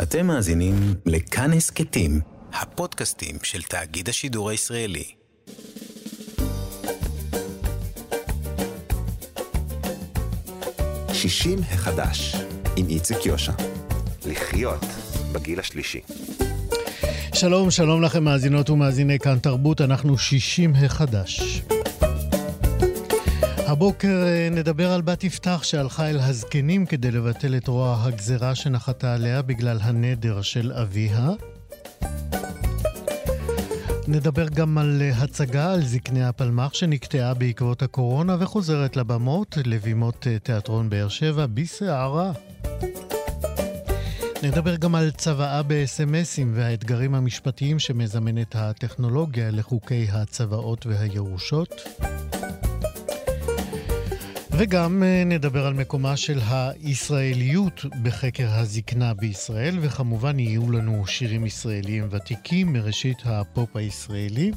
אתם מאזינים לכאן הסכתים, הפודקאסטים של תאגיד השידור הישראלי. שישים החדש, עם איציק יושע. לחיות בגיל השלישי. שלום, שלום לכם מאזינות ומאזיני כאן תרבות, אנחנו שישים החדש. הבוקר אה, נדבר על בת יפתח שהלכה אל הזקנים כדי לבטל את רוע הגזרה שנחתה עליה בגלל הנדר של אביה. נדבר גם על אה, הצגה על זקני הפלמ"ח שנקטעה בעקבות הקורונה וחוזרת לבמות, לבימות אה, תיאטרון באר שבע, בסערה. נדבר גם על צוואה בסמסים והאתגרים המשפטיים שמזמנת הטכנולוגיה לחוקי הצוואות והירושות. וגם אה, נדבר על מקומה של הישראליות בחקר הזקנה בישראל, וכמובן יהיו לנו שירים ישראליים ותיקים מראשית הפופ הישראלי.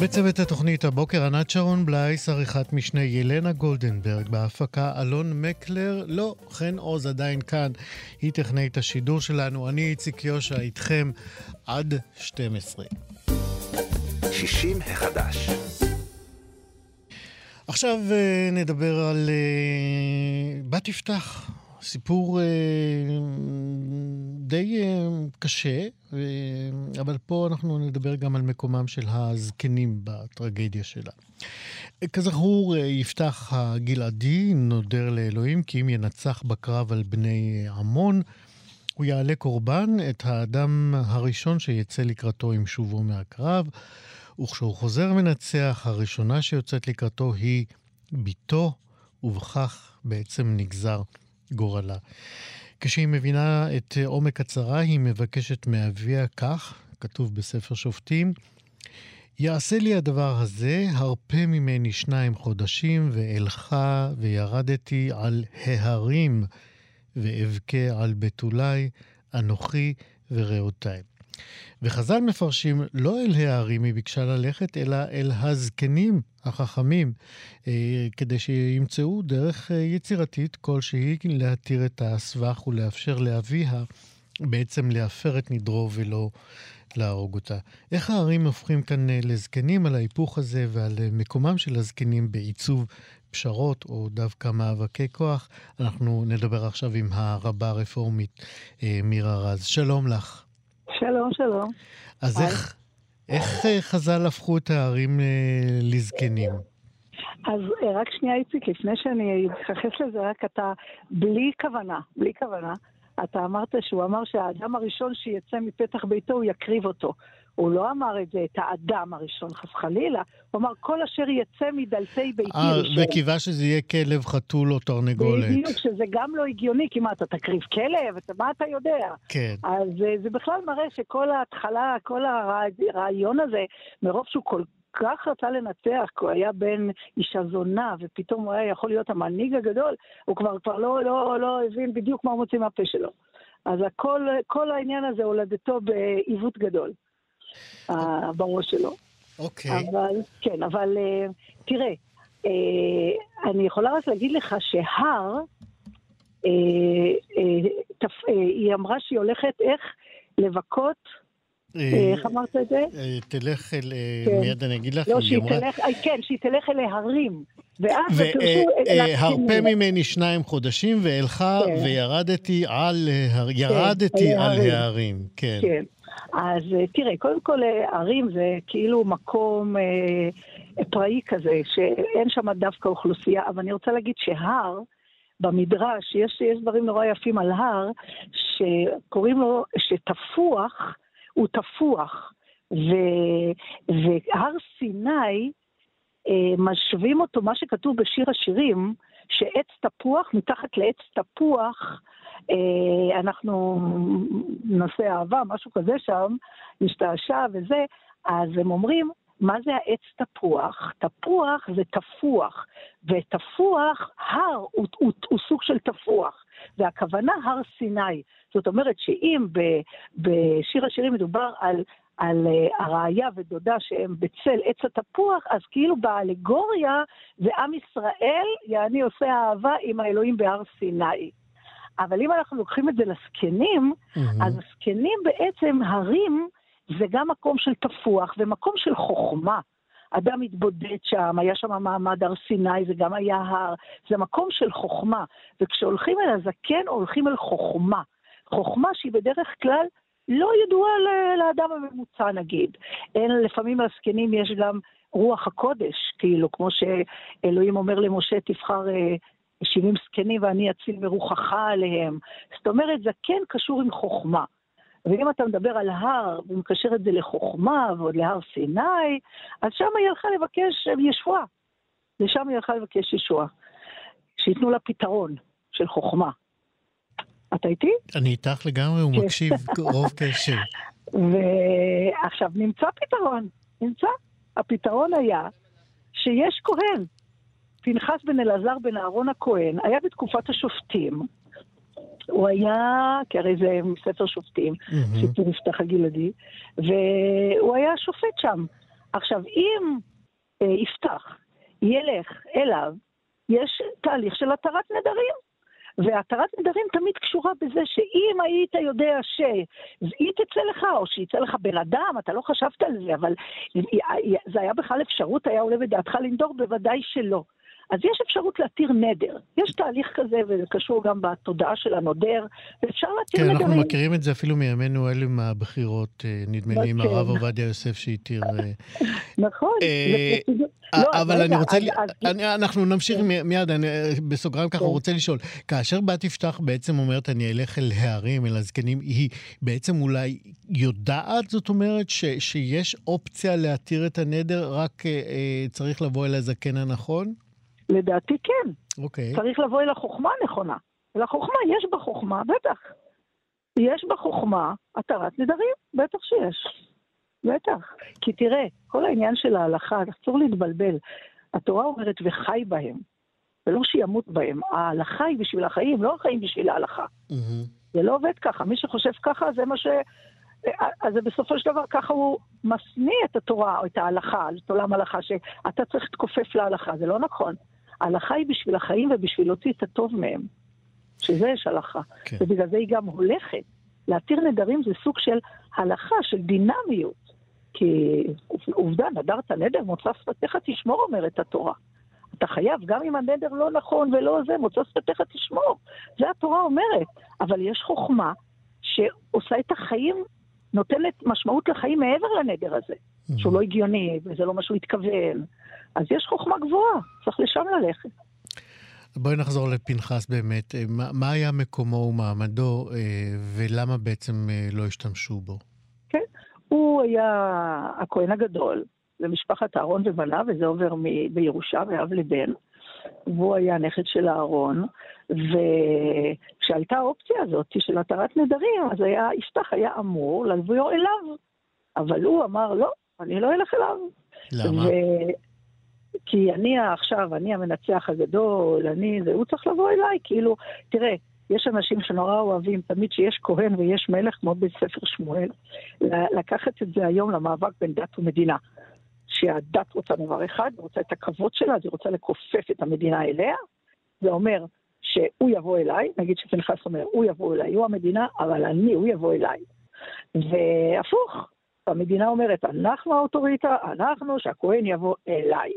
בצוות התוכנית הבוקר ענת שרון בלייס, עריכת משנה ילנה גולדנברג, בהפקה אלון מקלר, לא, חן עוז עדיין כאן, היא טכנאית השידור שלנו. אני איציק יושע איתכם עד 12. 60 החדש עכשיו אה, נדבר על אה, בת יפתח, סיפור אה, די קשה, אבל פה אנחנו נדבר גם על מקומם של הזקנים בטרגדיה שלה. כזכור, יפתח הגלעדי נודר לאלוהים כי אם ינצח בקרב על בני עמון, הוא יעלה קורבן, את האדם הראשון שיצא לקראתו עם שובו מהקרב. וכשהוא חוזר מנצח, הראשונה שיוצאת לקראתו היא בתו, ובכך בעצם נגזר גורלה. כשהיא מבינה את עומק הצרה, היא מבקשת מאביה כך, כתוב בספר שופטים, יעשה לי הדבר הזה, הרפה ממני שניים חודשים, ואלך וירדתי על ההרים, ואבכה על בתולי, אנוכי ורעותיי. וחז"ל מפרשים לא אל הערים היא ביקשה ללכת, אלא אל הזקנים החכמים, אה, כדי שימצאו דרך אה, יצירתית כלשהי להתיר את הסבך ולאפשר לאביה בעצם להפר את נדרו ולא להרוג אותה. איך הערים הופכים כאן אה, לזקנים על ההיפוך הזה ועל מקומם של הזקנים בעיצוב פשרות או דווקא מאבקי כוח? אנחנו נדבר עכשיו עם הרבה הרפורמית מירה רז. שלום לך. שלום, שלום. אז איך, איך אה, חז"ל הפכו את הערים אה, לזקנים? אז אה, רק שנייה, איציק, לפני שאני אתייחס לזה, רק אתה, בלי כוונה, בלי כוונה, אתה אמרת שהוא אמר שהאדם הראשון שיצא מפתח ביתו, הוא יקריב אותו. הוא לא אמר את זה, את האדם הראשון, חס וחלילה, הוא אמר כל אשר יצא מדלתי ביתי 아, ראשון. וקיווה שזה יהיה כלב, חתול או תרנגולת. בדיוק, שזה גם לא הגיוני, כי מה, אתה תקריב כלב? מה אתה יודע? כן. אז אה, זה בכלל מראה שכל ההתחלה, כל הרעיון הזה, מרוב שהוא כל כך רצה לנצח, כי הוא היה בן אישה זונה, ופתאום הוא היה יכול להיות המנהיג הגדול, הוא כבר, כבר לא, לא, לא הבין בדיוק מה הוא מוציא מהפה שלו. אז הכל, כל העניין הזה הולדתו בעיוות גדול. בראש שלו. אוקיי. אבל, כן, אבל אה, תראה, אה, אני יכולה רק להגיד לך שהר, אה, היא אמרה שהיא הולכת איך לבכות איך אמרת את זה? תלך אל... כן. מיד אני אגיד לך. לא, שהיא תלך, כן, שהיא תלך אל ההרים. ואז הרפה ממני שניים חודשים, ואלך כן. וירדתי על... ירדתי על ההרים. כן. אז אה, תראה, קודם כל אה, ערים זה כאילו מקום אה, פראי כזה, שאין שם דווקא אוכלוסייה, אבל אני רוצה להגיד שהר, במדרש, יש, יש דברים נורא יפים על הר, שקוראים לו, שתפוח הוא תפוח. ו, והר סיני, אה, משווים אותו, מה שכתוב בשיר השירים, שעץ תפוח, מתחת לעץ תפוח, אנחנו נעשה אהבה, משהו כזה שם, נשתעשע וזה, אז הם אומרים, מה זה העץ תפוח? תפוח זה תפוח, ותפוח, הר הוא, הוא, הוא סוג של תפוח, והכוונה הר סיני. זאת אומרת שאם ב, בשיר השירים מדובר על, על uh, ודודה שהם בצל עץ התפוח, אז כאילו באלגוריה זה עם ישראל, יעני עושה אהבה עם האלוהים בהר סיני. אבל אם אנחנו לוקחים את זה לזקנים, Mhm. אז הזקנים בעצם, הרים זה גם מקום של תפוח ומקום של חוכמה. אדם התבודד שם, היה שם מעמד הר סיני, זה גם היה הר, זה מקום של חוכמה. וכשהולכים אל הזקן, הולכים אל חוכמה. חוכמה שהיא בדרך כלל לא ידועה לאדם הממוצע נגיד. אין, לפעמים לזקנים יש גם רוח הקודש, כאילו, כמו שאלוהים אומר למשה, תבחר אה, 70 זקנים ואני אציל מרוחך עליהם. זאת אומרת, זקן קשור עם חוכמה. ואם אתה מדבר על הר ומקשר את זה לחוכמה ועוד להר סיני, אז שם היא הלכה לבקש ישועה. לשם היא הלכה לבקש ישועה. שייתנו לה פתרון של חוכמה. אתה איתי? אני איתך לגמרי, הוא כן. מקשיב רוב קשב. ועכשיו נמצא פתרון, נמצא. הפתרון היה שיש כהן, פנחס בן אלעזר בן אהרון הכהן, היה בתקופת השופטים. הוא היה, כי הרי זה מספר שופטים, מהמם. סיפור יפתח הגלעדי, והוא היה שופט שם. עכשיו, אם אה, יפתח ילך אליו, יש תהליך של התרת נדרים. והתרת נדרים תמיד קשורה בזה שאם היית יודע שהיא תצא לך, או שיצא לך בן אדם, אתה לא חשבת על זה, אבל זה היה בכלל אפשרות, היה עולה בדעתך לנדור? בוודאי שלא. אז יש אפשרות להתיר נדר. יש תהליך כזה, וזה קשור גם בתודעה של הנודר, ואפשר להתיר כן, נדרים. אנחנו מכירים את זה אפילו מימינו אלה מהבחירות, אה, נדמה לי, עם כן. הרב עובדיה יוסף שהתיר... אה, נכון. אה, לא, אבל אני רוצה, אנחנו נמשיך מ- מיד, אני בסוגריים ככה כן. רוצה לשאול, כאשר בת יפתח בעצם אומרת, אני אלך אל הערים, אל הזקנים, היא בעצם אולי יודעת, זאת אומרת, שיש אופציה להתיר את הנדר, רק צריך לבוא אל הזקן הנכון? לדעתי כן. אוקיי. צריך לבוא אל החוכמה הנכונה. אל החוכמה, יש בה חוכמה, בטח. יש בה חוכמה התרת נדרים, בטח שיש. בטח. כי תראה, כל העניין של ההלכה, אסור להתבלבל. התורה אומרת וחי בהם, ולא שימות בהם. ההלכה היא בשביל החיים, לא החיים בשביל ההלכה. מהמם. זה לא עובד ככה. מי שחושב ככה, זה מה ש... אז זה בסופו של דבר, ככה הוא משניא את התורה, או את ההלכה, את עולם ההלכה, שאתה צריך להתכופף להלכה, זה לא נכון. ההלכה היא בשביל החיים ובשביל להוציא את הטוב מהם. שזה יש הלכה. כן. ובגלל זה היא גם הולכת. להתיר נדרים זה סוג של הלכה, של דינמיות. כי עובדה, נדרת נדר, מוצא שפתיך תשמור, אומרת התורה. אתה חייב, גם אם הנדר לא נכון ולא זה, מוצא שפתיך תשמור. זה התורה אומרת. אבל יש חוכמה שעושה את החיים, נותנת משמעות לחיים מעבר לנדר הזה. שהוא לא הגיוני, וזה לא מה שהוא התכוון. אז יש חוכמה גבוהה, לשם ללכת. בואי נחזור לפנחס באמת. אה, מה, מה היה מקומו ומעמדו, אה, ולמה בעצם אה, לא השתמשו בו? הוא היה הכהן הגדול למשפחת אהרון ובניו, וזה עובר מ- בירושה מאב לבן. והוא היה נכד של אהרון, וכשעלתה האופציה הזאת של התרת נדרים, אז היה, יפתח היה אמור לבוא אליו. אבל הוא אמר, לא, אני לא אלך אליו. למה? ו... כי אני עכשיו, אני המנצח הגדול, אני זה, הוא צריך לבוא אליי, כאילו, תראה, יש אנשים שנורא אוהבים, תמיד שיש כהן ויש מלך, כמו בספר שמואל, לקחת את זה היום למאבק בין דת ומדינה. שהדת רוצה דבר אחד, היא רוצה את הכבוד שלה, אז היא רוצה לכופף את המדינה אליה. זה אומר שהוא יבוא אליי, נגיד שפנחס אומר, הוא יבוא אליי, הוא המדינה, אבל אני, הוא יבוא אליי. והפוך, המדינה אומרת, אנחנו האוטוריטה, אנחנו, שהכהן יבוא אליי.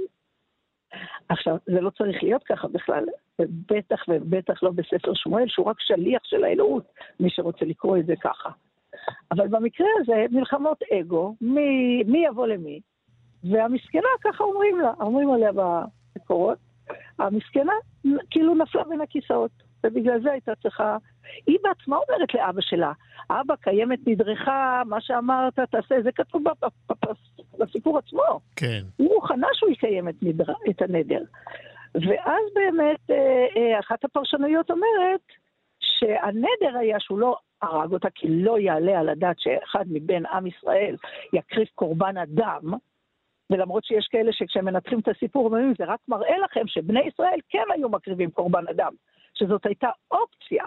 עכשיו, זה לא צריך להיות ככה בכלל, ובטח ובטח לא בספר שמואל, שהוא רק שליח של האלוהות, מי שרוצה לקרוא את זה ככה. אבל במקרה הזה, מלחמות אגו, מי, מי יבוא למי, והמסכנה, ככה אומרים לה, אומרים עליה במקורות, המסכנה כאילו נפלה בין הכיסאות, ובגלל זה הייתה צריכה... היא בעצמה אומרת לאבא שלה, אבא, קיימת נדרך, מה שאמרת, תעשה, זה כתוב בסיפור עצמו. כן. היא מוכנה שהוא יקיים את, נדר, את הנדר. ואז באמת אה, אה, אחת הפרשנויות אומרת שהנדר היה שהוא לא הרג אותה, כי לא יעלה על הדעת שאחד מבין עם ישראל יקריב קורבן אדם, ולמרות שיש כאלה שכשהם מנתחים את הסיפור, אומרים, זה רק מראה לכם שבני ישראל כן היו מקריבים קורבן אדם, שזאת הייתה אופציה.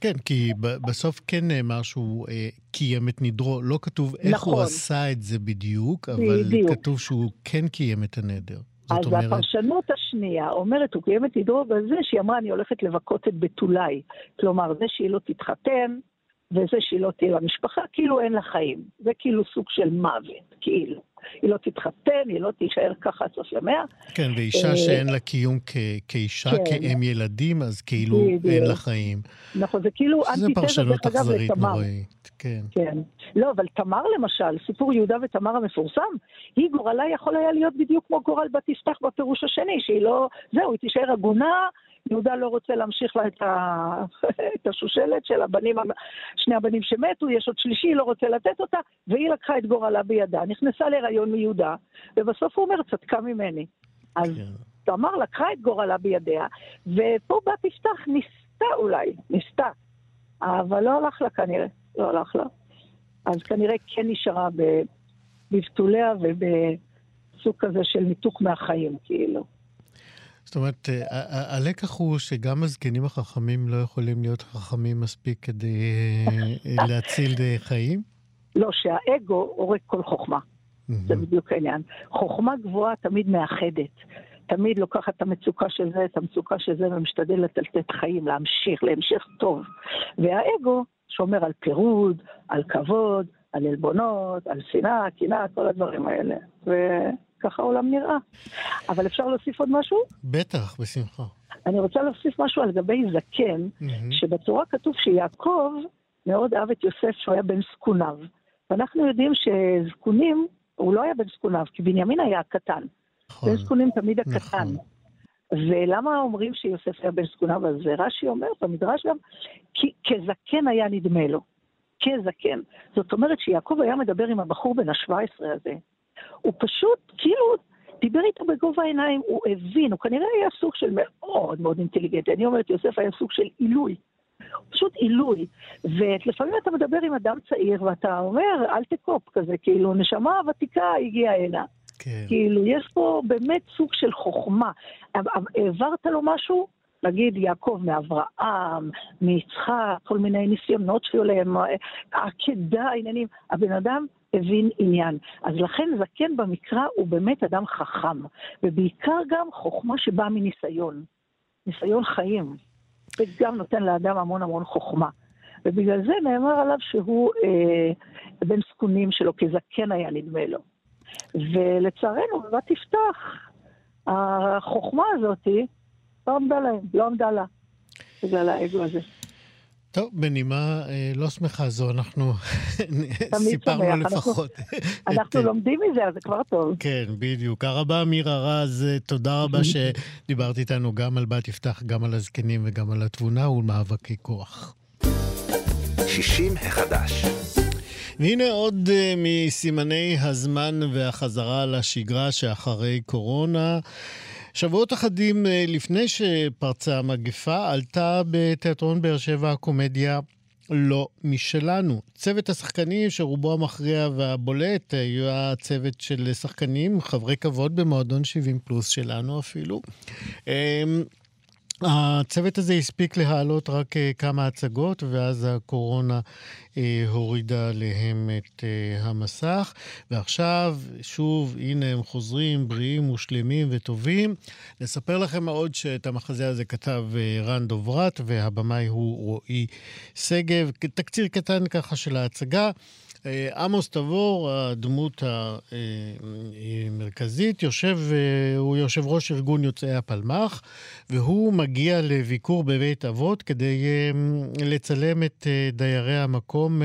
כן, כי בסוף כן נאמר שהוא אה, קיים את נדרו. לא כתוב איך נכון. הוא עשה את זה בדיוק, אבל בדיוק. כתוב שהוא כן קיים את הנדר. אז אומרת... הפרשנות השנייה אומרת, הוא קיים את עדרו בזה שהיא אמרה, אני הולכת לבכות את בתולי. כלומר, זה שהיא לא תתחתן, וזה שהיא לא תהיה במשפחה, כאילו אין לה חיים. זה כאילו סוג של מוות, כאילו. היא לא תתחתן, היא לא תישאר ככה עד סוף ימיה. כן, ואישה אה, שאין לה קיום כאישה, כן. כאם ילדים, אז כאילו אין לה חיים. נכון, זה כאילו אנטיתזה, דרך אגב, לתמר. פרשנות אכזרית נוראית, כן. כן. לא, אבל תמר למשל, סיפור יהודה ותמר המפורסם, היא גורלה יכול היה להיות בדיוק כמו גורל בת יפתח בפירוש השני, שהיא לא... זהו, היא תישאר עגונה. יהודה לא רוצה להמשיך לה את, ה... את השושלת של הבנים, שני הבנים שמתו, יש עוד שלישי, לא רוצה לתת אותה, והיא לקחה את גורלה בידה, נכנסה להיריון מיהודה, ובסוף הוא אומר, צדקה ממני. אז כן. תמר לקחה את גורלה בידיה, ופה בת יפתח ניסתה אולי, ניסתה, אבל לא הלך לה כנראה, לא הלך לה. אז כנראה כן נשארה בבתוליה ובסוג כזה של ניתוק מהחיים, כאילו. זאת אומרת, אה, הלקח הוא שגם הזקנים החכמים לא יכולים להיות חכמים מספיק כדי אה, להציל חיים? לא, שהאגו הורג כל חוכמה. זה בדיוק העניין. חוכמה גבוהה תמיד מאחדת. תמיד לוקחת את המצוקה של זה, את המצוקה של זה, ומשתדלת לתת חיים, להמשיך, להמשך טוב. והאגו שומר על פירוד, על כבוד, על עלבונות, על שנאה, קנאה, כל הדברים האלה. ו... ככה העולם נראה. אבל אפשר להוסיף עוד משהו? בטח, בשמחה. אני רוצה להוסיף משהו על גבי זקן, mm-hmm. שבתורה כתוב שיעקב מאוד אהב את יוסף שהוא היה בן זקוניו. ואנחנו יודעים שזקונים, הוא לא היה בן זקוניו, כי בנימין היה הקטן. נכון. בן זקונים תמיד הקטן. נכון. ולמה אומרים שיוסף היה בן זקוניו? אז רש"י אומר במדרש גם, כי כזקן היה נדמה לו. כזקן. זאת אומרת שיעקב היה מדבר עם הבחור בן ה-17 הזה, הוא פשוט, כאילו, דיבר איתו בגובה העיניים, הוא הבין, הוא כנראה היה סוג של מאוד מאוד אינטליגנטי. אני אומרת, יוסף היה סוג של עילוי. פשוט עילוי. ולפעמים אתה מדבר עם אדם צעיר ואתה אומר, אל תקופ כזה, כאילו, נשמה ותיקה הגיעה הנה. כן. כאילו, יש פה באמת סוג של חוכמה. העברת לו משהו? נגיד יעקב מאברהם, מיצחק, כל מיני ניסיונות שהיו להם, עקדה, עניינים. הבן אדם הבין עניין. אז לכן זקן במקרא הוא באמת אדם חכם, ובעיקר גם חוכמה שבאה מניסיון, ניסיון חיים, וגם נותן לאדם המון המון חוכמה. ובגלל זה נאמר עליו שהוא אה, בן זקונים שלו, כזקן היה נדמה לו. ולצערנו, בבת יפתח, החוכמה הזאתי לא עמדה להם, לא עמדה לה, בגלל האגו הזה. טוב, בנימה אה, לא שמחה זו, אנחנו סיפרנו לפחות. אנחנו לומדים מזה, אז זה כבר טוב. כן, בדיוק. הרבה מירה רז, תודה רבה שדיברת איתנו גם על בת יפתח, גם על הזקנים וגם על התבונה ולמאבקי כוח. 60 החדש. והנה עוד uh, מסימני הזמן והחזרה לשגרה שאחרי קורונה. שבועות אחדים אה, לפני שפרצה המגפה, עלתה בתיאטרון באר שבע הקומדיה לא משלנו. צוות השחקנים, שרובו המכריע והבולט, היה צוות של שחקנים, חברי כבוד במועדון 70 פלוס שלנו אפילו. הצוות הזה הספיק להעלות רק אה, כמה הצגות, ואז הקורונה אה, הורידה עליהם את אה, המסך. ועכשיו, שוב, הנה הם חוזרים בריאים ושלמים וטובים. נספר לכם עוד שאת המחזה הזה כתב רן דוברת, והבמאי הוא רועי שגב. תקציר קטן ככה של ההצגה. אה, עמוס תבור, הדמות המרכזית, יושב, אה, הוא יושב ראש ארגון יוצאי הפלמ"ח, והוא מגיע לביקור בבית אבות כדי אה, לצלם את דיירי המקום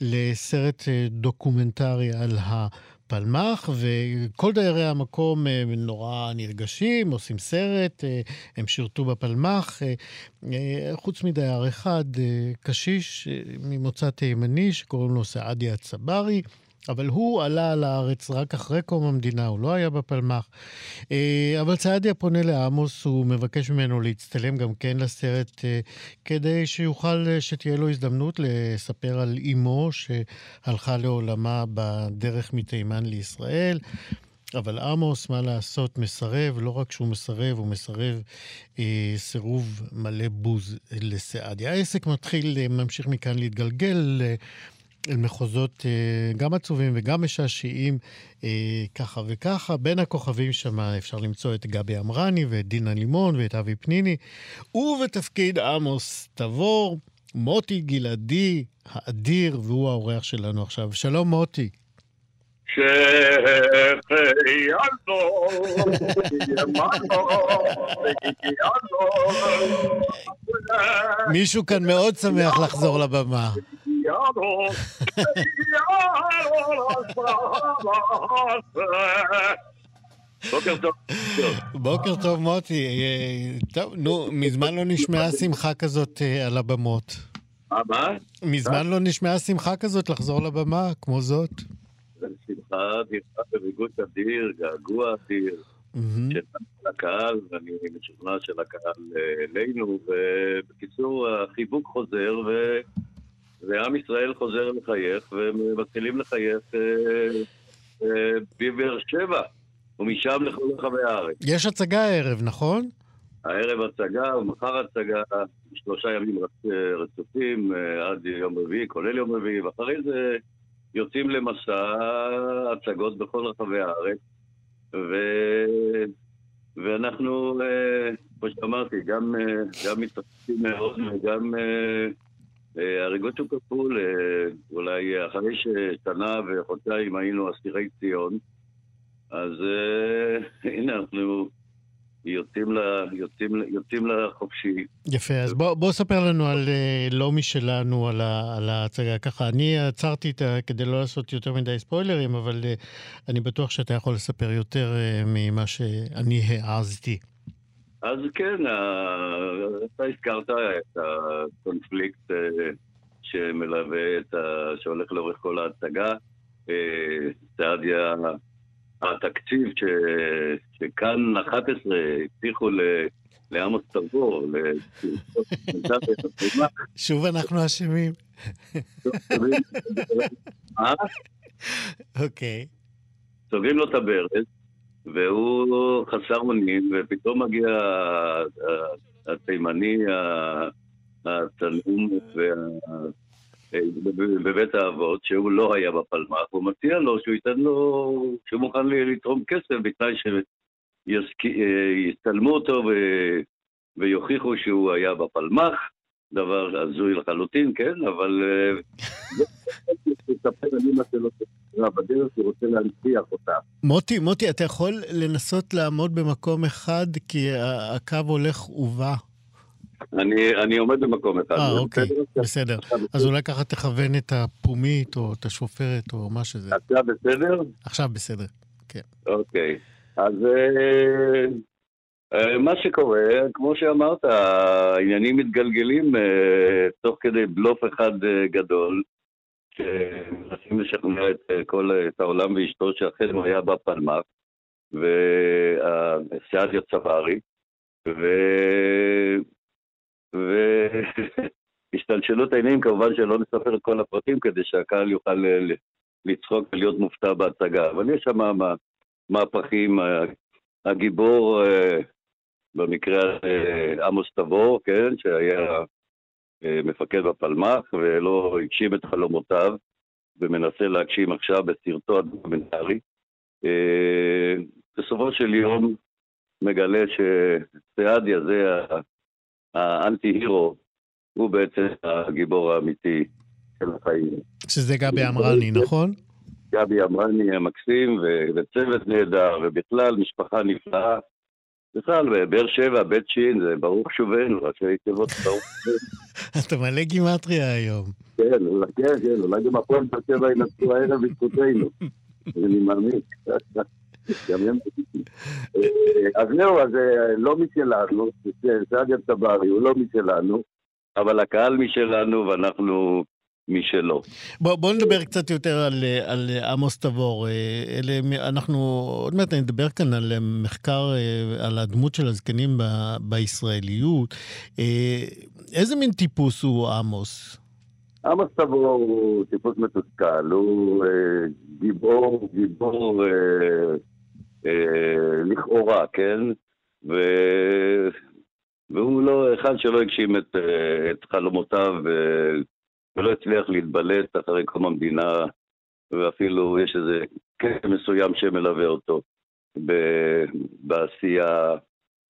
לסרט דוקומנטרי על ה... פלמ"ח, וכל דיירי המקום אה, נורא נרגשים, עושים סרט, אה, הם שירתו בפלמ"ח, אה, חוץ מדייר אחד, קשיש ממוצא תימני שקוראים לו סעדיה צברי. אבל הוא עלה לארץ רק אחרי קום המדינה, הוא לא היה בפלמ"ח. אה, אבל צעדיה פונה לעמוס, הוא מבקש ממנו להצטלם גם כן לסרט, אה, כדי שיוכל, אה, שתהיה לו הזדמנות לספר על אימו שהלכה לעולמה בדרך מתימן לישראל. אבל עמוס, מה לעשות, מסרב, לא רק שהוא מסרב, הוא מסרב אה, סירוב מלא בוז לסעדיה. העסק מתחיל, ממשיך מכאן להתגלגל. אה, אל מחוזות אה, גם עצובים וגם משעשעים, אה, ככה וככה. בין הכוכבים שם אפשר למצוא את גבי אמרני ואת דינה לימון ואת אבי פניני. ובתפקיד עמוס תבור, מוטי גלעדי האדיר, והוא האורח שלנו עכשיו. שלום מוטי. מישהו כאן מאוד שמח לחזור לבמה. בוקר טוב. בוקר טוב, מוטי. טוב, נו, מזמן לא נשמעה שמחה כזאת על הבמות. מה? מזמן לא נשמעה שמחה כזאת לחזור לבמה, כמו זאת. שמחה אדירה וריגוש אדיר, געגוע אדיר. של הקהל, ואני משוכנע של הקהל אלינו, ובקיצור, החיבוק חוזר, ו... ועם ישראל חוזר לחייך, ומתחילים לחייך בבאר שבע, ומשם לכל רחבי הארץ. יש הצגה הערב, נכון? הערב הצגה, ומחר הצגה, שלושה ימים רצופים, עד יום רביעי, כולל יום רביעי, ואחרי זה יוצאים למסע הצגות בכל רחבי הארץ, ו... ואנחנו, כמו שאמרתי, גם, גם מתעסקים מאוד וגם הריגות הוא כפול, אולי אחרי ששנה וחודשיים היינו אסירי ציון, אז הנה אנחנו יוצאים, לה, יוצאים, יוצאים לחופשי. יפה, אז בוא, בוא ספר לנו על לא משלנו, על, על ההצגה. ככה, אני עצרתי את ה... כדי לא לעשות יותר מדי ספוילרים, אבל אני בטוח שאתה יכול לספר יותר ממה שאני העזתי. אז כן, אתה הזכרת את הקונפליקט שמלווה, את ה... שהולך לאורך כל ההצגה. סעדיה התקציב ש... שכאן 11 הבטיחו ל... לעמוס תרבור, שוב אנחנו אשמים. אוקיי. סוגרים לו את הברז, והוא חסר אונים, ופתאום מגיע התימני הצנום בבית האבות, שהוא לא היה בפלמ"ח, הוא מציע לו שהוא ייתן לו, שהוא מוכן לתרום כסף בתנאי שיצלמו אותו ו... ויוכיחו שהוא היה בפלמ"ח, דבר הזוי לחלוטין, כן, אבל... בדרך הוא רוצה להנציח אותה. מוטי, מוטי, אתה יכול לנסות לעמוד במקום אחד, כי הקו הולך ובא. אני, אני עומד במקום אחד. אה, אוקיי, בסדר. אז אולי ככה תכוון את הפומית או את השופרת או מה שזה. עכשיו בסדר? עכשיו בסדר, כן. אוקיי. אז אה, אה, מה שקורה, כמו שאמרת, העניינים מתגלגלים אה, תוך כדי בלוף אחד גדול, שמנסים לשכנע את כל, את העולם ואשתו שאכן הוא היה בפלמ"ח, וסעדיה צברי, ו... והשתלשלות העניינים, כמובן שלא נספר את כל הפרטים כדי שהקהל יוכל לצחוק ולהיות מופתע בהצגה. אבל יש שם מהפכים, הגיבור, אה, במקרה הזה עמוס תבור, כן, שהיה אה, מפקד בפלמ"ח ולא הגשים את חלומותיו ומנסה להגשים עכשיו בסרטו הדוקומנטרי. אה, בסופו של יום מגלה שסעדיה זה האנטי-הירו הוא בעצם הגיבור האמיתי של החיים. שזה גבי אמרני, נכון? גבי אמרני המקסים, וצוות נהדר, ובכלל משפחה נפלאה. בכלל, באר שבע, בית שין, זה ברוך שובנו, ראשי תיבות ברוך שובנו. אתה מלא גימטריה היום. כן, כן, כן, אולי גם הפועל באר שבע ינצחו הערב בזכותנו. אני מאמין. הם... אז זהו, אז אה, לא משלנו, סעדיה צברי הוא לא משלנו, אבל הקהל משלנו ואנחנו משלו. בוא, בוא נדבר קצת יותר על, על עמוס תבור. אה, אלה, אנחנו עוד מעט נדבר כאן על מחקר, אה, על הדמות של הזקנים ב, בישראליות. איזה מין טיפוס הוא עמוס? עמוס תבור הוא טיפוס מתוסכל, הוא גיבור, גיבור אה, לכאורה, כן? ו... והוא לא אחד שלא הגשים את, אה, את חלומותיו ולא הצליח להתבלט אחרי קום המדינה, ואפילו יש איזה קטע מסוים שמלווה אותו בעשייה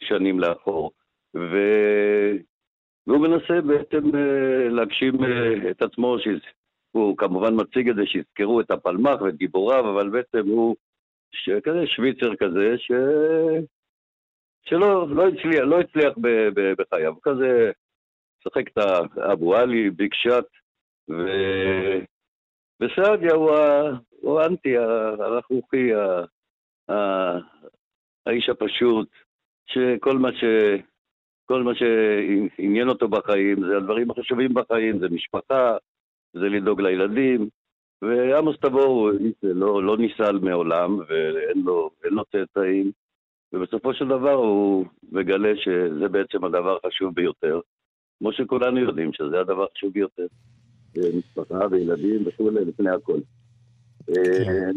שנים לאחור. ו... והוא מנסה בעצם אה, להגשים אה, את עצמו, שהוא כמובן מציג את זה שיזכרו את הפלמ"ח ואת גיבוריו, אבל בעצם הוא כזה שוויצר כזה, ש... שלא לא הצליח, לא הצליח בחייו. הוא כזה משחק את אבו עלי, ביג ו... וסעדיה הוא, ה... הוא האנטי, הרכרוכי, ה... ה... האיש הפשוט, שכל מה ש... כל מה שעניין אותו בחיים, זה הדברים החשובים בחיים, זה משפחה, זה לדאוג לילדים, ועמוס תבור לא, לא ניסל מעולם, ואין לו, לו צאצאים, ובסופו של דבר הוא מגלה שזה בעצם הדבר החשוב ביותר, כמו שכולנו יודעים שזה הדבר החשוב ביותר. משפחה וילדים וכולי, לפני הכל. כן.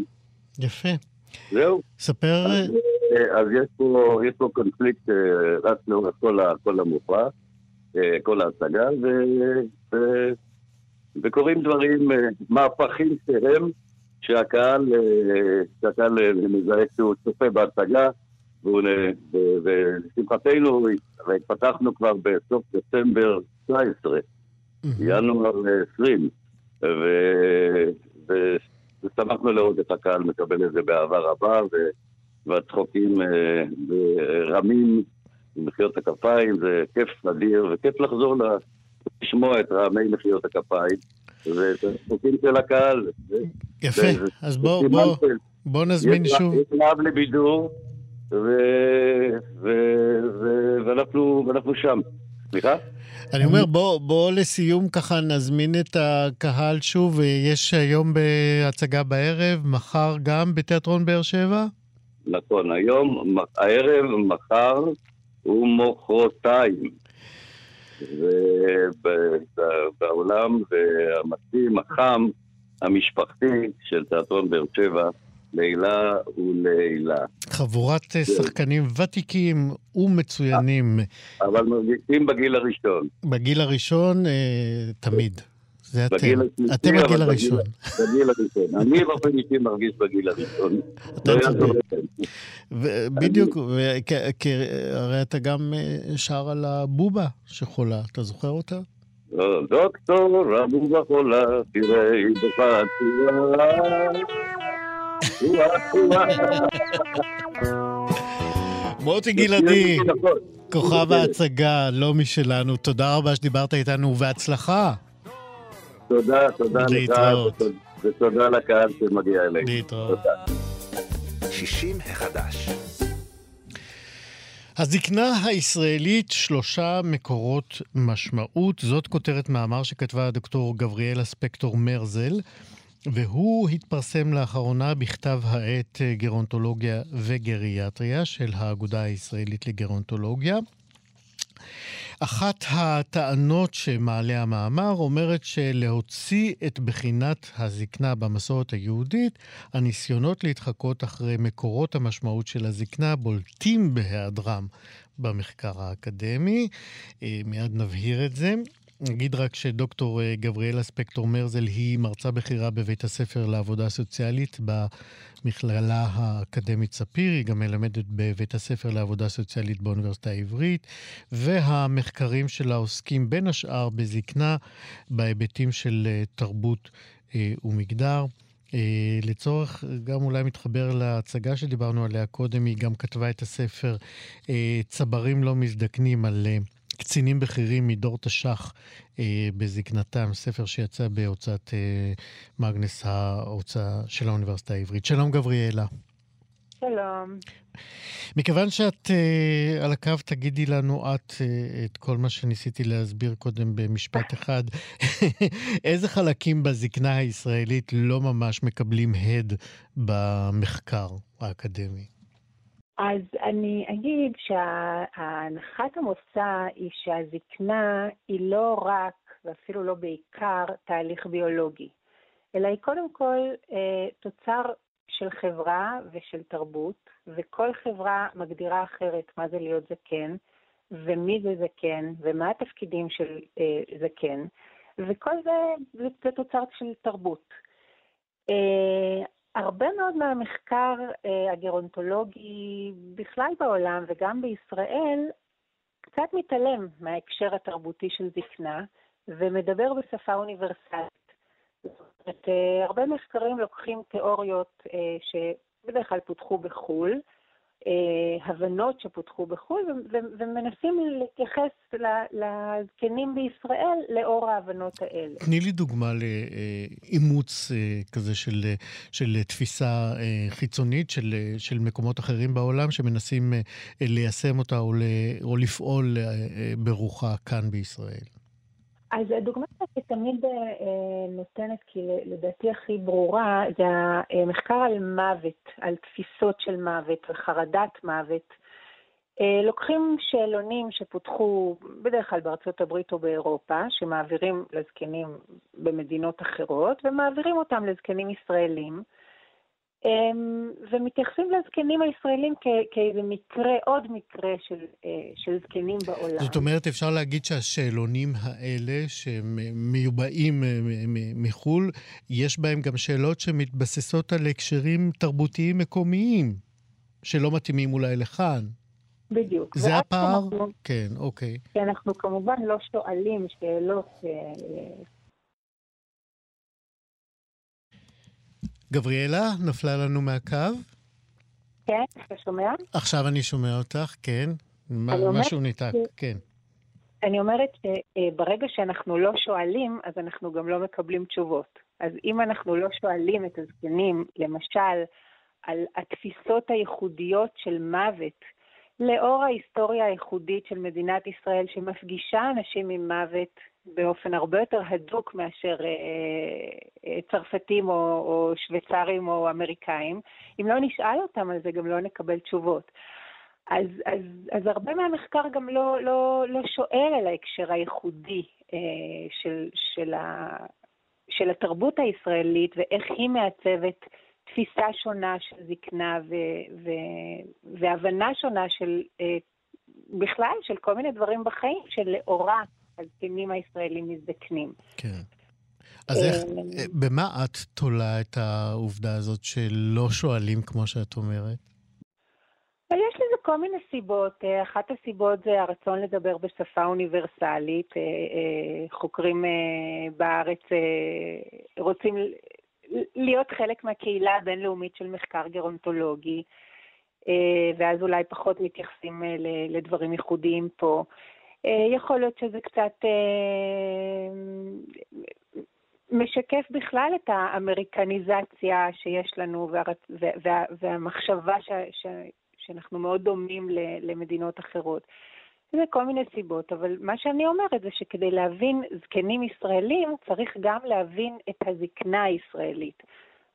יפה. זהו. ספר... אז, אה, אז יש, פה, יש פה קונפליקט אה, רץ לאורך כל, כל המופע, אה, כל ההצגה, ו, ו, וקורים דברים, מהפכים שהם, שהקהל, שהקהל מזהה כשהוא צופה בהצגה, ולשמחתנו התפתחנו כבר בסוף דצמבר 19, ינואר 20, ושמחנו לראות את הקהל מקבל את זה באהבה רבה, והצחוקים אה, רמים, מחיאות הכפיים, זה כיף אדיר, וכיף לחזור לשמוע את רעמי מחיאות הכפיים, ואת הצחוקים של הקהל. יפה, אז בואו בוא, בוא נזמין שוב. יש רעב לבידור, ואנחנו שם. סליחה? אני אומר, בוא, בוא לסיום ככה נזמין את הקהל שוב. יש היום בהצגה בערב, מחר גם בתיאטרון באר שבע? נכון, היום, הערב, מחר ומחרתיים. ובעולם והמתאים, החם, המשפחתי של תיאטרון באר שבע, לילה ולעילה. חבורת אה, שחקנים ותיקים ומצוינים. אבל מרגישים בגיל הראשון. בגיל הראשון, אה, תמיד. זה אתם. אתם הגיל הראשון. בגיל הראשון. אני באופן אישי מרגיש בגיל הראשון. אתה צודק. בדיוק, הרי אתה גם אה, שר על הבובה שחולה, אתה זוכר אותה? דוקטור הבובה חולה, תראה, היא מוטי גלעדי, כוכב ההצגה, לא משלנו, תודה רבה שדיברת איתנו, ובהצלחה. תודה, תודה לך, ותודה לקהל שמגיע אלינו. להתראות. 60 החדש. הזקנה הישראלית, שלושה מקורות משמעות. זאת כותרת מאמר שכתבה הדוקטור גבריאלה ספקטור מרזל. והוא התפרסם לאחרונה בכתב העת גרונטולוגיה וגריאטריה של האגודה הישראלית לגרונטולוגיה. אחת הטענות שמעלה המאמר אומרת שלהוציא את בחינת הזקנה במסורת היהודית, הניסיונות להתחקות אחרי מקורות המשמעות של הזקנה בולטים בהיעדרם במחקר האקדמי. אה, מיד נבהיר את זה. נגיד רק שדוקטור אה, גבריאלה ספקטור מרזל היא מרצה בכירה בבית הספר לעבודה סוציאלית במכללה האקדמית ספיר, היא גם מלמדת בבית הספר לעבודה סוציאלית באוניברסיטה העברית, והמחקרים שלה עוסקים בין השאר בזקנה בהיבטים של אה, תרבות אה, ומגדר. לצורך, גם אולי מתחבר להצגה שדיברנו עליה קודם, היא גם כתבה את הספר צברים לא מזדקנים על קצינים בכירים מדור תש"ח אה, בזקנתם, ספר שיצא בהוצאת אה, מאגנס ההוצאה של האוניברסיטה העברית. שלום גבריאלה. שלום. מכיוון שאת uh, על הקו, תגידי לנו את uh, את כל מה שניסיתי להסביר קודם במשפט אחד. איזה חלקים בזקנה הישראלית לא ממש מקבלים הד במחקר האקדמי? אז אני אגיד שהנחת המוצא היא שהזקנה היא לא רק, ואפילו לא בעיקר, תהליך ביולוגי, אלא היא קודם כל אה, תוצר של חברה ושל תרבות, וכל חברה מגדירה אחרת מה זה להיות זקן, ומי זה זקן, ומה התפקידים של אה, זקן. וכל זה זה, תוצר של תרבות. Uh, הרבה מאוד מהמחקר uh, הגרונטולוגי בכלל בעולם וגם בישראל קצת מתעלם מההקשר התרבותי של זקנה ומדבר בשפה אוניברסלית. זאת אומרת, uh, הרבה מחקרים לוקחים תיאוריות uh, שבדרך כלל פותחו בחו"ל, אה, הבנות שפותחו בחו"ל, ומנסים להתייחס לזקנים בישראל לאור ההבנות האלה. תני לי דוגמה לאימוץ אה, כזה של, של תפיסה אה, חיצונית של, של מקומות אחרים בעולם שמנסים ליישם אותה או, או לפעול ברוחה כאן בישראל. אז הדוגמה שתמיד אה, נותנת, כי לדעתי הכי ברורה, זה המחקר על מוות, על תפיסות של מוות, על חרדת מוות. אה, לוקחים שאלונים שפותחו בדרך כלל בארצות הברית או באירופה, שמעבירים לזקנים במדינות אחרות, ומעבירים אותם לזקנים ישראלים. אמ, ומתייחסים לזקנים הישראלים כאיזה מקרה, עוד מקרה של, אה, של זקנים בעולם. זאת אומרת, אפשר להגיד שהשאלונים האלה, שמיובאים אה, מחו"ל, יש בהם גם שאלות שמתבססות על הקשרים תרבותיים מקומיים, שלא מתאימים אולי לכאן. בדיוק. זה הפער? אנחנו, כן, אוקיי. כי אנחנו כמובן לא שואלים שאלות גבריאלה, נפלה לנו מהקו? כן, אתה שומע? עכשיו אני שומע אותך, כן. משהו ניתק, כן. אני אומרת שברגע שאנחנו לא שואלים, אז אנחנו גם לא מקבלים תשובות. אז אם אנחנו לא שואלים את הזקנים, למשל, על התפיסות הייחודיות של מוות, לאור ההיסטוריה הייחודית של מדינת ישראל, שמפגישה אנשים עם מוות באופן הרבה יותר הדוק מאשר אה, אה, צרפתים או, או שוויצרים או אמריקאים. אם לא נשאל אותם על זה, גם לא נקבל תשובות. אז, אז, אז הרבה מהמחקר גם לא, לא, לא שואל על ההקשר הייחודי אה, של, של, ה, של התרבות הישראלית ואיך היא מעצבת תפיסה שונה של זקנה ו, ו, והבנה שונה של אה, בכלל, של כל מיני דברים בחיים שלאורה הזקנים הישראלים מזדקנים. כן. אז איך, אה, אה, במה את תולה את העובדה הזאת שלא שואלים כמו שאת אומרת? יש לזה כל מיני סיבות. אה, אחת הסיבות זה הרצון לדבר בשפה אוניברסלית. חוקרים בארץ רוצים להיות חלק מהקהילה הבינלאומית של מחקר גרונטולוגי, ואז אולי פחות מתייחסים לדברים ייחודיים פה. אה, יכול להיות שזה קצת אה, משקף בכלל את האמריקניזציה שיש לנו והמחשבה שאנחנו מאוד דומים למדינות אחרות. זה כל מיני סיבות, אבל מה שאני אומרת זה שכדי להבין זקנים ישראלים, צריך גם להבין את הזקנה הישראלית.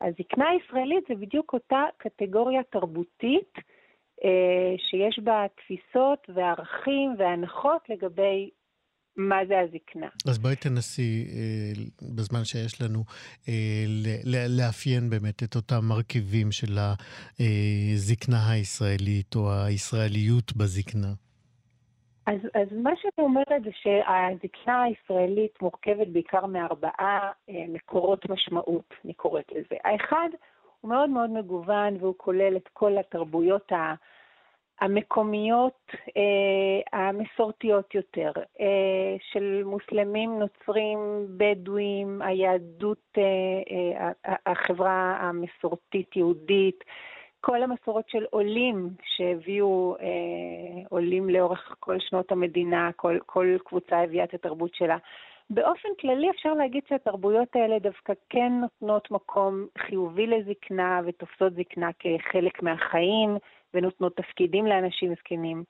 הזקנה הישראלית זה בדיוק אותה קטגוריה תרבותית שיש בה תפיסות וערכים והנחות לגבי מה זה הזקנה. אז בואי תנסי, אה, בזמן שיש לנו, אה, לאפיין באמת את אותם מרכיבים של הזקנה הישראלית או הישראליות בזקנה. אז, אז מה שאני אומרת זה שהזקנה הישראלית מורכבת בעיקר מארבעה מקורות משמעות, אני קוראת לזה. האחד הוא מאוד מאוד מגוון והוא כולל את כל התרבויות המקומיות אה, המסורתיות יותר, אה, של מוסלמים, נוצרים, בדואים, היהדות, אה, אה, החברה המסורתית-יהודית, כל המסורות של עולים שהביאו אה, עולים לאורך כל שנות המדינה, כל, כל קבוצה הביאה את התרבות שלה. באופן כללי אפשר להגיד שהתרבויות האלה דווקא כן נותנות מקום חיובי לזקנה ותופסות זקנה כחלק מהחיים ונותנות תפקידים לאנשים זקנים.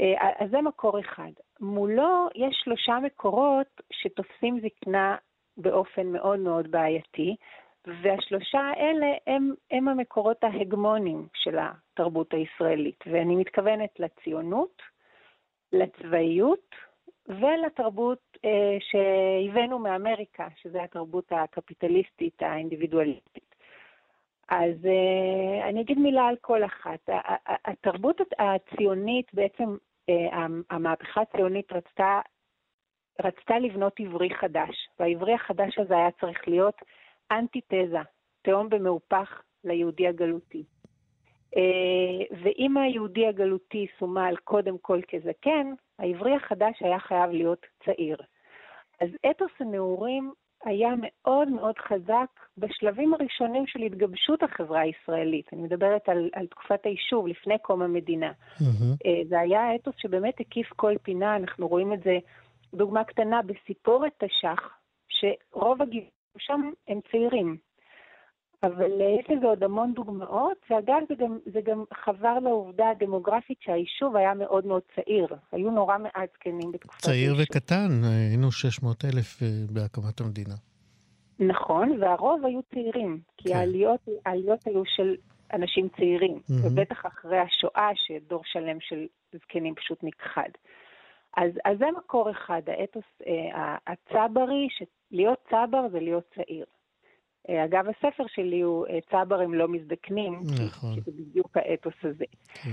אה, אז זה מקור אחד. מולו יש שלושה מקורות שתופסים זקנה באופן מאוד מאוד בעייתי, והשלושה האלה הם, הם המקורות ההגמוניים של התרבות הישראלית, ואני מתכוונת לציונות, לצבאיות ולתרבות אה, שהבאנו מאמריקה, שזו התרבות הקפיטליסטית האינדיבידואליסטית. אז אה, אני אגיד מילה על כל אחת. התרבות הציונית, בעצם אה, המהפכה הציונית רצתה רצתה לבנות עברי חדש, והעברי החדש הזה היה צריך להיות אנטיתזה, תהום במהופך ליהודי הגלותי. אה, ואם היהודי הגלותי סומל קודם כל כזקן, העברי החדש היה חייב להיות צעיר. אז אתוס הנעורים היה מאוד מאוד חזק בשלבים הראשונים של התגבשות החברה הישראלית. אני מדברת על, על תקופת היישוב, לפני קום המדינה. Mm-hmm. זה היה אתוס שבאמת הקיף כל פינה, אנחנו רואים את זה, דוגמה קטנה, בסיפורת תש"ח, שרוב הגיבורים שם הם צעירים. אבל אה, יש לזה עוד המון דוגמאות, ואגב, זה גם, זה גם חבר לעובדה הדמוגרפית שהיישוב היה מאוד מאוד צעיר. היו נורא מעט זקנים בתקופת צעיר היישוב. וקטן, היינו 600 אלף אה, בהקמת המדינה. נכון, והרוב היו צעירים, כי כן. העליות, העליות היו של אנשים צעירים, mm-hmm. ובטח אחרי השואה, שדור שלם של זקנים פשוט נכחד. אז, אז זה מקור אחד, האתוס אה, הצברי, שלהיות צבר זה להיות צעיר. אה, אגב, הספר שלי הוא אה, צברים לא מזדקנים, נכון. כי זה בדיוק האתוס הזה. כן.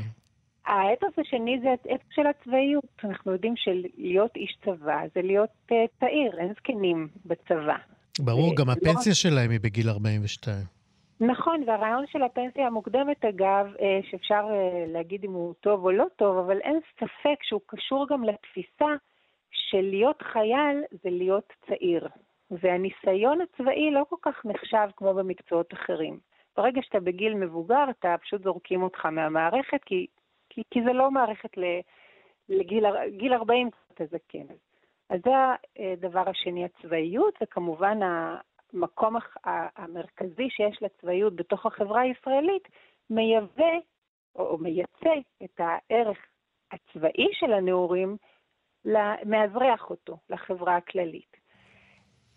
האתוס השני זה האתוס של הצבאיות. אנחנו יודעים שלהיות איש צבא זה להיות uh, צעיר, אין זקנים בצבא. ברור, גם לא הפנסיה לא... שלהם היא בגיל 42. נכון, והרעיון של הפנסיה המוקדמת, אגב, שאפשר להגיד אם הוא טוב או לא טוב, אבל אין ספק שהוא קשור גם לתפיסה של להיות חייל זה להיות צעיר. והניסיון הצבאי לא כל כך נחשב כמו במקצועות אחרים. ברגע שאתה בגיל מבוגר, אתה פשוט זורקים אותך מהמערכת, כי, כי, כי זה לא מערכת לגיל 40, אתה זקן. אז זה הדבר השני, הצבאיות, וכמובן המקום המרכזי שיש לצבאיות בתוך החברה הישראלית, מייבא או מייצא את הערך הצבאי של הנעורים, מאזרח אותו לחברה הכללית.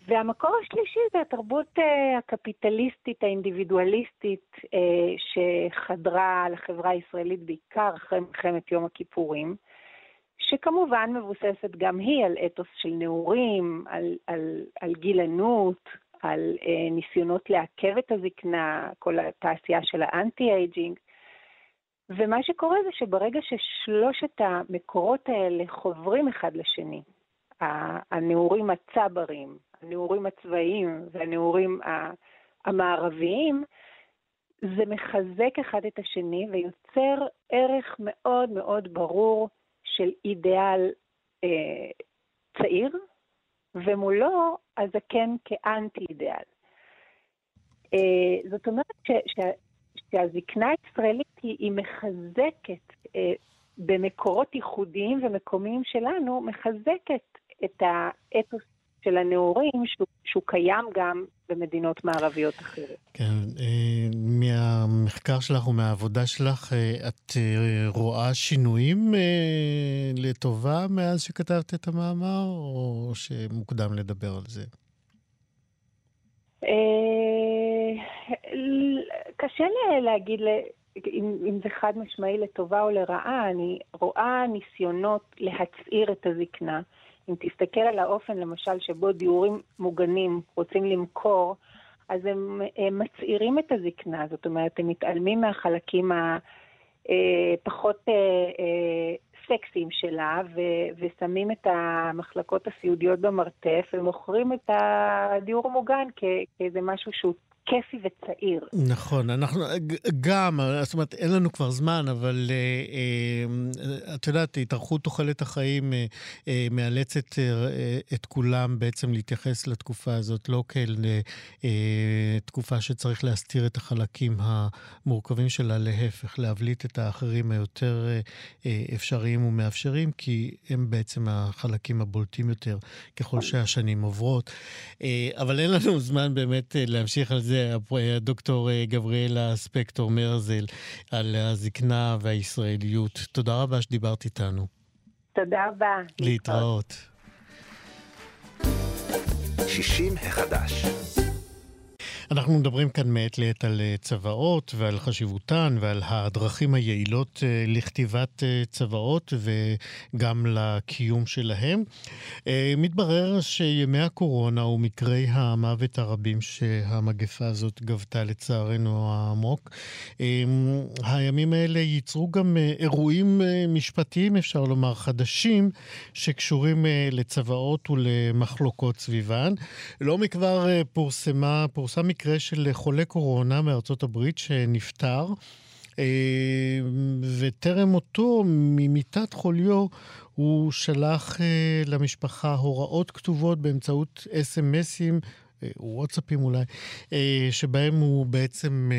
והמקור השלישי זה התרבות uh, הקפיטליסטית, האינדיבידואליסטית, uh, שחדרה לחברה הישראלית בעיקר אחרי מלחמת יום הכיפורים, שכמובן מבוססת גם היא על אתוס של נעורים, על, על, על גילנות, על uh, ניסיונות לעכב את הזקנה, כל התעשייה של האנטי-אייג'ינג. ומה שקורה זה שברגע ששלושת המקורות האלה חוברים אחד לשני, הנעורים הצברים, הנעורים הצבאיים והנעורים המערביים, זה מחזק אחד את השני ויוצר ערך מאוד מאוד ברור של אידיאל אה, צעיר, ומולו הזקן כאנטי-אידיאל. אה, זאת אומרת ש, ש, שהזקנה הישראלית היא, היא מחזקת אה, במקורות ייחודיים ומקומיים שלנו, מחזקת את האתוס של הנעורים, שהוא, שהוא קיים גם במדינות מערביות אחרות. כן, אה, מהמחקר שלך ומהעבודה שלך, אה, את אה, רואה שינויים לטובה מאז שכתבת את המאמר, או שמוקדם לדבר על זה? קשה להגיד אם, אם זה חד משמעי לטובה או לרעה, אני רואה ניסיונות להצעיר את הזקנה. אם תסתכל על האופן, למשל, שבו דיורים מוגנים רוצים למכור, אז הם, הם מצעירים את הזקנה, זאת אומרת, הם מתעלמים מהחלקים הפחות אה, אה, אה, סקסיים שלה, ו, ושמים את המחלקות הסיעודיות במרתף, ומוכרים את הדיור המוגן כאיזה משהו שהוא כיפי וצעיר. נכון, אנחנו גם, זאת אומרת, אין לנו כבר זמן, אבל אה, אה, את יודעת, התארכות תוחלת החיים אה, אה, מאלצת אה, את כולם בעצם להתייחס לתקופה הזאת לא כאל אה, תקופה שצריך להסתיר את החלקים המורכבים שלה, להפך, להבליט את האחרים היותר אה, אה, אפשריים ומאפשרים, כי הם בעצם החלקים הבולטים יותר ככל שהשנים עוברות. אה, אבל אין לנו זמן באמת אה, להמשיך על זה. זה הדוקטור אה, גבריאלה ספקטור מרזל על הזקנה והישראליות. תודה רבה שדיברת איתנו. תודה רבה. להתראות. 60 החדש. אנחנו מדברים כאן מעת לעת על אה, צוואות ועל חשיבותן ועל הדרכים היעילות אה, לכתיבת אה, צוואות וגם לקיום שלהם. מתברר שימי הקורונה ומקרי המוות הרבים שהמגפה הזאת גבתה לצערנו העמוק, הימים האלה ייצרו גם אירועים משפטיים, אפשר לומר, חדשים, שקשורים לצוואות ולמחלוקות סביבן. לא מכבר פורסמה, פורסם מקרה של חולה קורונה מארצות הברית שנפטר, אה, וטרם מותו, ממיטת חוליו, הוא שלח אה, למשפחה הוראות כתובות באמצעות אס.אם.אסים, אה, וואטסאפים אולי, שבהם הוא בעצם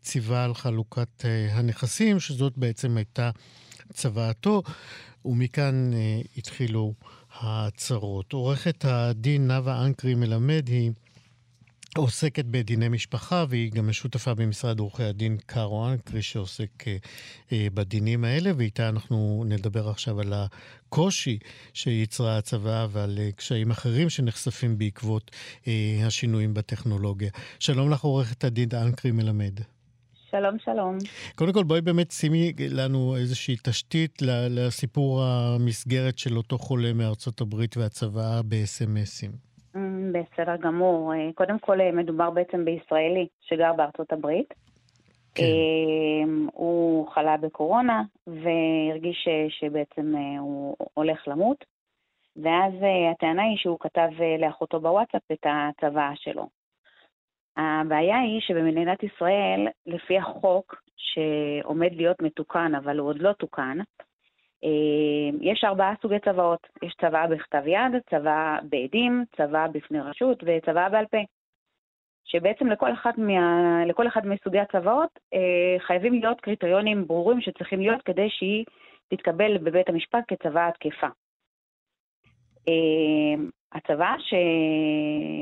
ציווה על חלוקת הנכסים, שזאת בעצם הייתה צוואתו, ומכאן התחילו ההצהרות. עורכת הדין נאוה אנקרי מלמד היא עוסקת בדיני משפחה, והיא גם משותפה במשרד עורכי הדין קארו אנקרי, שעוסק אה, אה, בדינים האלה, ואיתה אנחנו נדבר עכשיו על הקושי שיצרה הצבא ועל אה, קשיים אחרים שנחשפים בעקבות אה, השינויים בטכנולוגיה. שלום לך, עורכת הדין אנקרי מלמד. שלום, שלום. קודם כל, בואי באמת שימי לנו איזושהי תשתית לסיפור המסגרת של אותו חולה מארצות הברית והצבא בסמסים. בסדר גמור. אה, קודם כל, אה, מדובר בעצם בישראלי שגר בארצות הברית. כן. אה, הוא חלה בקורונה והרגיש שבעצם הוא הולך למות, ואז הטענה היא שהוא כתב לאחותו בוואטסאפ את הצוואה שלו. הבעיה היא שבמדינת ישראל, לפי החוק שעומד להיות מתוקן, אבל הוא עוד לא תוקן, יש ארבעה סוגי צוואות. יש צוואה בכתב יד, צוואה בעדים, צוואה בפני רשות וצוואה בעל פה. שבעצם לכל אחד, מה, לכל אחד מסוגי הצוואות אה, חייבים להיות קריטריונים ברורים שצריכים להיות כדי שהיא תתקבל בבית המשפט כצוואה תקפה. אה, הצוואה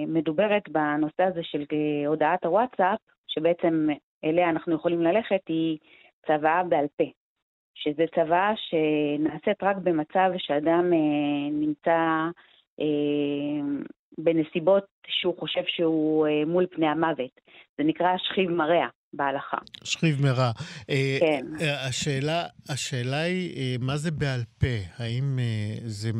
שמדוברת בנושא הזה של הודעת הוואטסאפ, שבעצם אליה אנחנו יכולים ללכת, היא צוואה בעל פה. שזה צבא שנעשית רק במצב שאדם אה, נמצא אה, בנסיבות שהוא חושב שהוא אה, מול פני המוות. זה נקרא שכיב מרע בהלכה. שכיב מרע. אה, כן. אה, השאלה, השאלה היא, אה, מה זה בעל פה? האם אה, זה,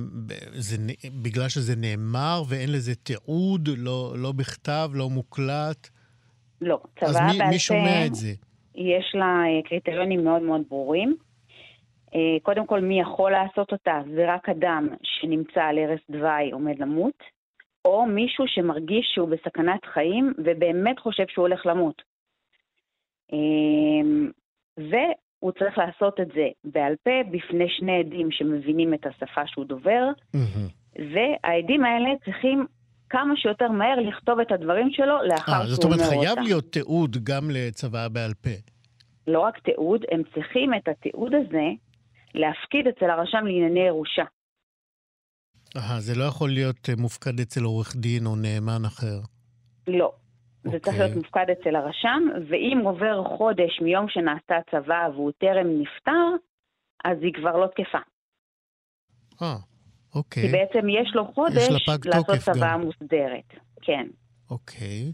זה בגלל שזה נאמר ואין לזה תיעוד, לא, לא בכתב, לא מוקלט? לא, צבא בעל פה... אז מי, מי שומע את זה? יש לה קריטריונים מאוד מאוד ברורים. אה, קודם כל, מי יכול לעשות אותה? זה רק אדם שנמצא על ערש דווי עומד למות, או מישהו שמרגיש שהוא בסכנת חיים ובאמת חושב שהוא הולך למות. אה, והוא צריך לעשות את זה בעל פה בפני שני עדים שמבינים את השפה שהוא דובר, והעדים האלה צריכים כמה שיותר מהר לכתוב את הדברים שלו לאחר 아, שהוא אומר אותם. זאת אומרת, חייב להיות תיעוד גם לצוואה בעל פה. לא רק תיעוד, הם צריכים את התיעוד הזה להפקיד אצל הרשם לענייני ירושה. אה, זה לא יכול להיות אה, מופקד אצל עורך דין או נאמן אחר. לא. Okay. זה צריך להיות אוקיי. מופקד אצל הרשם, ואם עובר חודש מיום שנעשתה הצוואה והוא טרם נפטר, אז היא כבר לא תקפה. אה, אוקיי. כי בעצם יש לו חודש יש לעשות צוואה מוסדרת. כן. אוקיי.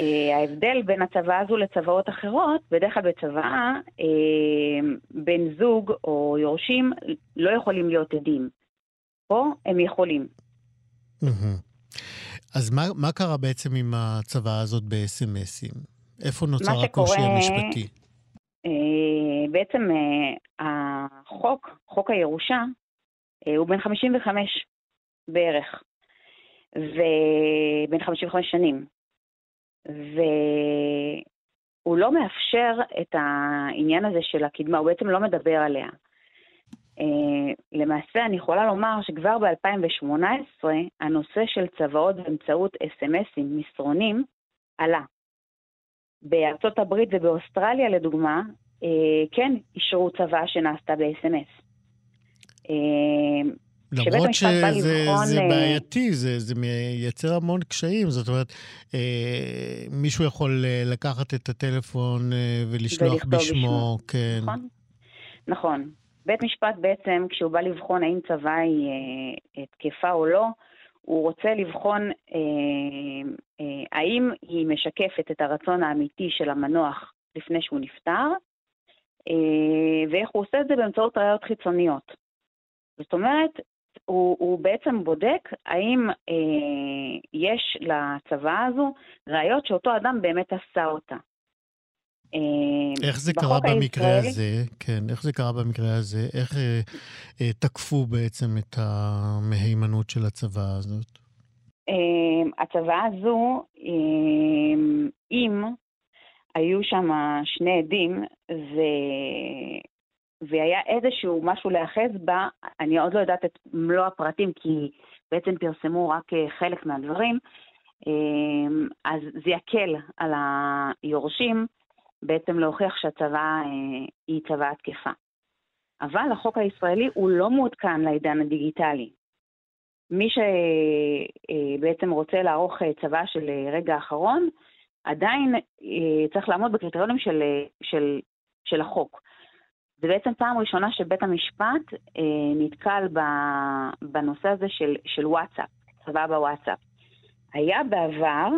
אה, ההבדל בין הצוואה הזו לצוואות אחרות, בדרך כלל בצוואה אה, בן זוג או יורשים לא יכולים להיות עדים. פה הם יכולים. אז מה, מה קרה בעצם עם הצוואה הזאת בסמסים? איפה נוצר הקושי המשפטי? אה, בעצם החוק, חוק הירושה, הוא בן 55 בערך, ובן 55 שנים. והוא לא מאפשר את העניין הזה של הקדמה, הוא בעצם לא מדבר עליה. Uh, למעשה אני יכולה לומר שכבר ב-2018 הנושא של צוואות באמצעות אס.אם.אסים, מסרונים, עלה. בארצות הברית ובאוסטרליה לדוגמה, uh, כן אישרו צוואה שנעשתה ב-אס.אם.אס. למרות שזה זה אה, בעייתי, זה, זה מייצר המון קשיים. זאת אומרת, אה, מישהו יכול אה, לקחת את הטלפון אה, ולשלוח בשמו, בשמו, כן. נכון, נכון. בית משפט בעצם, כשהוא בא לבחון האם צבא היא אה, תקפה או לא, הוא רוצה לבחון אה, אה, האם היא משקפת את הרצון האמיתי של המנוח לפני שהוא נפטר, אה, ואיך הוא עושה את זה באמצעות ראיות חיצוניות. זאת אומרת, הוא, הוא בעצם בודק האם אה, יש לצבא הזו ראיות שאותו אדם באמת עשה אותה. אה, איך זה קרה במקרה הישראלי... הזה? כן, איך זה קרה במקרה הזה? איך אה, אה, תקפו בעצם את המהימנות של הצבא הזאת? אה, הצבא הזו, אה, אם היו שם שני עדים, ו... והיה איזשהו משהו להיאחז בה, אני עוד לא יודעת את מלוא הפרטים, כי בעצם פרסמו רק אה, חלק מהדברים, אה, אז זה יקל על היורשים בעצם להוכיח שהצבא אה, היא צבא התקפה. אבל החוק הישראלי הוא לא מעודכן לעידן הדיגיטלי. מי שבעצם רוצה לערוך צבא של רגע האחרון, עדיין צריך לעמוד בקריטריונים של, של, של החוק. זה בעצם פעם ראשונה שבית המשפט אה, נתקל ב, בנושא הזה של, של וואטסאפ, צבא בוואטסאפ. היה בעבר,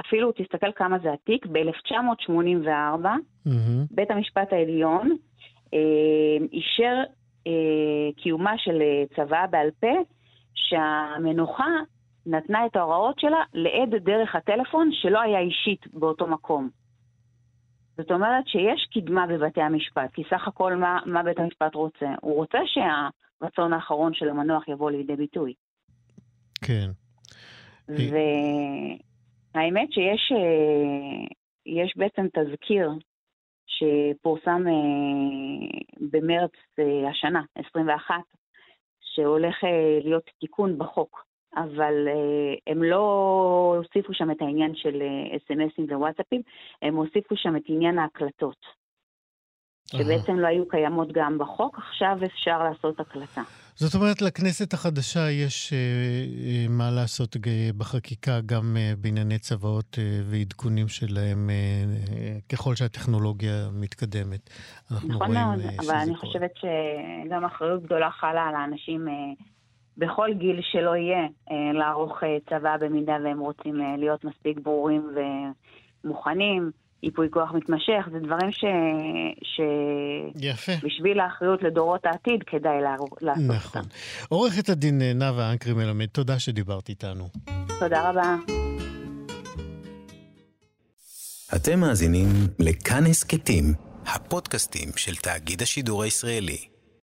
אפילו תסתכל כמה זה עתיק, ב-1984, mm-hmm. בית המשפט העליון אה, אישר אה, קיומה של אה, צבא בעל פה, שהמנוחה נתנה את ההוראות שלה לעד דרך הטלפון שלא היה אישית באותו מקום. זאת אומרת שיש קדמה בבתי המשפט, כי סך הכל מה, מה בית המשפט רוצה? הוא רוצה שהרצון האחרון של המנוח יבוא לידי ביטוי. כן. והאמת שיש אה, יש בעצם תזכיר שפורסם אה, במרץ אה, השנה, 21, שהולך להיות תיקון בחוק אבל uh, הם לא הוסיפו שם את העניין של אס.אם.אסים uh, ווואטסאפים, הם הוסיפו שם את עניין ההקלטות, שבעצם לא היו קיימות גם בחוק, עכשיו אפשר לעשות הקלטה. זאת אומרת, לכנסת החדשה יש uh, מה לעשות בחקיקה גם uh, בענייני צוואות uh, ועדכונים שלהם uh, uh, ככל שהטכנולוגיה מתקדמת. נכון מאוד, אבל אני קורה. חושבת שגם אחריות גדולה חלה על האנשים uh, בכל גיל שלא יהיה, אה, לערוך אה, צבא במידה והם רוצים אה, להיות מספיק ברורים ומוכנים. ייפוי כוח מתמשך, זה דברים ש... ש... יפה. בשביל האחריות לדורות העתיד כדאי לעשות נכון. אותם. נכון. עורכת הדין נאוה אנקרי מלמד, תודה שדיברת איתנו. תודה רבה. אתם מאזינים לכאן הסכתים, הפודקאסטים של תאגיד השידור הישראלי.